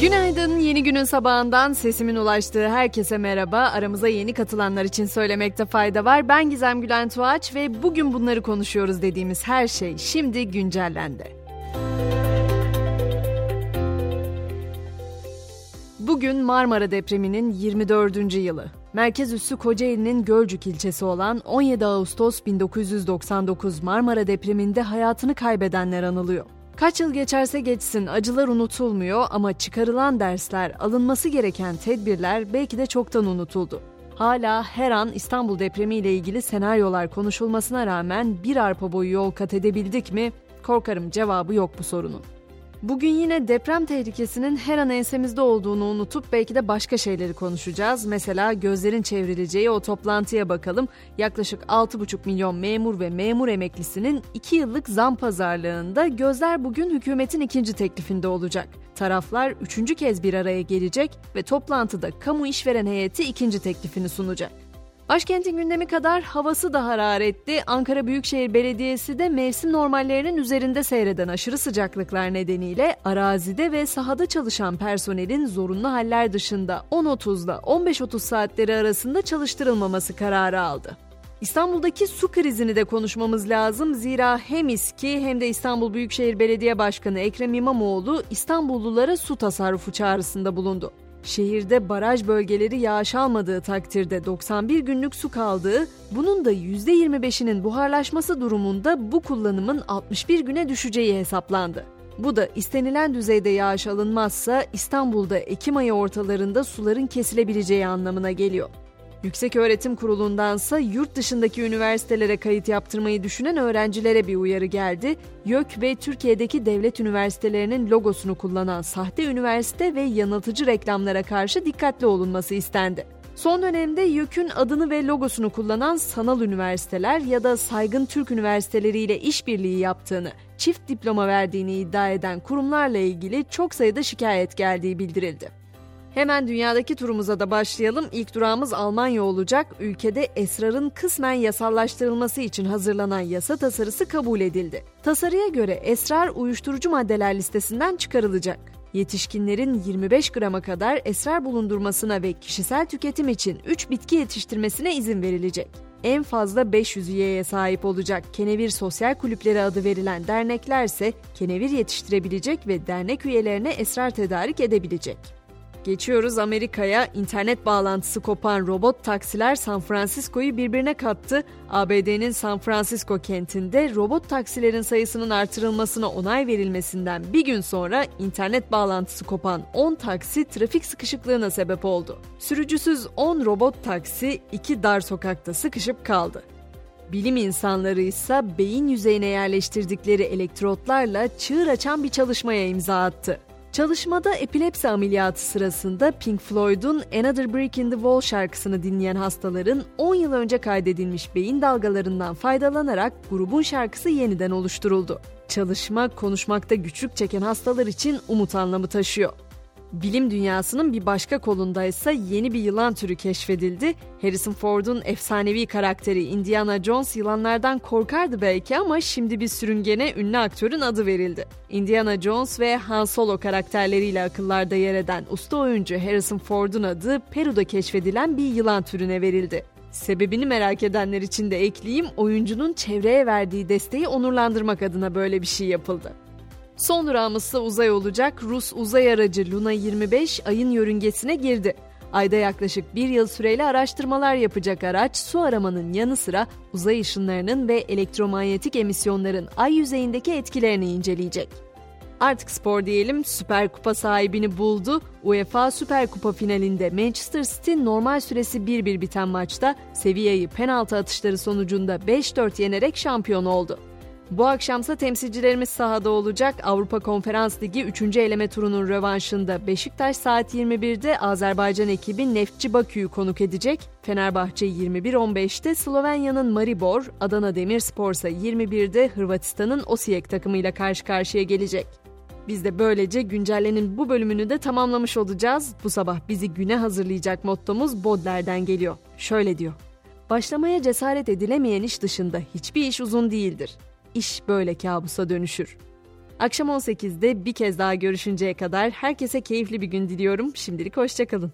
Günaydın, yeni günün sabahından sesimin ulaştığı herkese merhaba. Aramıza yeni katılanlar için söylemekte fayda var. Ben Gizem Gülen Tuğaç ve bugün bunları konuşuyoruz dediğimiz her şey şimdi güncellendi. Bugün Marmara depreminin 24. yılı. Merkez üssü Kocaeli'nin Gölcük ilçesi olan 17 Ağustos 1999 Marmara depreminde hayatını kaybedenler anılıyor. Kaç yıl geçerse geçsin acılar unutulmuyor ama çıkarılan dersler, alınması gereken tedbirler belki de çoktan unutuldu. Hala her an İstanbul depremi ile ilgili senaryolar konuşulmasına rağmen bir arpa boyu yol kat edebildik mi? Korkarım cevabı yok bu sorunun. Bugün yine deprem tehlikesinin her an ensemizde olduğunu unutup belki de başka şeyleri konuşacağız. Mesela gözlerin çevrileceği o toplantıya bakalım. Yaklaşık 6,5 milyon memur ve memur emeklisinin 2 yıllık zam pazarlığında gözler bugün hükümetin ikinci teklifinde olacak. Taraflar üçüncü kez bir araya gelecek ve toplantıda kamu işveren heyeti ikinci teklifini sunacak. Başkentin gündemi kadar havası da hararetli. Ankara Büyükşehir Belediyesi de mevsim normallerinin üzerinde seyreden aşırı sıcaklıklar nedeniyle arazide ve sahada çalışan personelin zorunlu haller dışında 10.30'da 15.30 saatleri arasında çalıştırılmaması kararı aldı. İstanbul'daki su krizini de konuşmamız lazım. Zira hem İSKİ hem de İstanbul Büyükşehir Belediye Başkanı Ekrem İmamoğlu İstanbullulara su tasarrufu çağrısında bulundu. Şehirde baraj bölgeleri yağış almadığı takdirde 91 günlük su kaldığı, bunun da %25'inin buharlaşması durumunda bu kullanımın 61 güne düşeceği hesaplandı. Bu da istenilen düzeyde yağış alınmazsa İstanbul'da Ekim ayı ortalarında suların kesilebileceği anlamına geliyor. Yüksek Öğretim Kurulu'ndansa yurt dışındaki üniversitelere kayıt yaptırmayı düşünen öğrencilere bir uyarı geldi. YÖK ve Türkiye'deki devlet üniversitelerinin logosunu kullanan sahte üniversite ve yanıltıcı reklamlara karşı dikkatli olunması istendi. Son dönemde YÖK'ün adını ve logosunu kullanan sanal üniversiteler ya da saygın Türk üniversiteleri ile işbirliği yaptığını, çift diploma verdiğini iddia eden kurumlarla ilgili çok sayıda şikayet geldiği bildirildi. Hemen dünyadaki turumuza da başlayalım. İlk durağımız Almanya olacak. Ülkede esrarın kısmen yasallaştırılması için hazırlanan yasa tasarısı kabul edildi. Tasarıya göre esrar uyuşturucu maddeler listesinden çıkarılacak. Yetişkinlerin 25 grama kadar esrar bulundurmasına ve kişisel tüketim için 3 bitki yetiştirmesine izin verilecek. En fazla 500 üyeye sahip olacak Kenevir Sosyal Kulüpleri adı verilen derneklerse kenevir yetiştirebilecek ve dernek üyelerine esrar tedarik edebilecek. Geçiyoruz Amerika'ya. İnternet bağlantısı kopan robot taksiler San Francisco'yu birbirine kattı. ABD'nin San Francisco kentinde robot taksilerin sayısının artırılmasına onay verilmesinden bir gün sonra internet bağlantısı kopan 10 taksi trafik sıkışıklığına sebep oldu. Sürücüsüz 10 robot taksi iki dar sokakta sıkışıp kaldı. Bilim insanları ise beyin yüzeyine yerleştirdikleri elektrotlarla çığır açan bir çalışmaya imza attı. Çalışmada epilepsi ameliyatı sırasında Pink Floyd'un Another Brick in the Wall şarkısını dinleyen hastaların 10 yıl önce kaydedilmiş beyin dalgalarından faydalanarak grubun şarkısı yeniden oluşturuldu. Çalışma konuşmakta güçlük çeken hastalar için umut anlamı taşıyor. Bilim dünyasının bir başka kolunda ise yeni bir yılan türü keşfedildi. Harrison Ford'un efsanevi karakteri Indiana Jones yılanlardan korkardı belki ama şimdi bir sürüngene ünlü aktörün adı verildi. Indiana Jones ve Han Solo karakterleriyle akıllarda yer eden usta oyuncu Harrison Ford'un adı Peru'da keşfedilen bir yılan türüne verildi. Sebebini merak edenler için de ekleyeyim, oyuncunun çevreye verdiği desteği onurlandırmak adına böyle bir şey yapıldı. Son durağımız ise uzay olacak. Rus uzay aracı Luna 25 ayın yörüngesine girdi. Ayda yaklaşık bir yıl süreyle araştırmalar yapacak araç su aramanın yanı sıra uzay ışınlarının ve elektromanyetik emisyonların ay yüzeyindeki etkilerini inceleyecek. Artık spor diyelim Süper Kupa sahibini buldu. UEFA Süper Kupa finalinde Manchester City normal süresi 1-1 biten maçta Sevilla'yı penaltı atışları sonucunda 5-4 yenerek şampiyon oldu. Bu akşamsa temsilcilerimiz sahada olacak. Avrupa Konferans Ligi 3. eleme turunun rövanşında Beşiktaş saat 21'de Azerbaycan ekibi Neftçi Bakü'yü konuk edecek. Fenerbahçe 21.15'te Slovenya'nın Maribor, Adana Demirspor ise 21'de Hırvatistan'ın Osijek takımıyla karşı karşıya gelecek. Biz de böylece güncellenin bu bölümünü de tamamlamış olacağız. Bu sabah bizi güne hazırlayacak mottomuz Bodler'den geliyor. Şöyle diyor. Başlamaya cesaret edilemeyen iş dışında hiçbir iş uzun değildir. İş böyle kabusa dönüşür. Akşam 18'de bir kez daha görüşünceye kadar herkese keyifli bir gün diliyorum. Şimdilik hoşçakalın.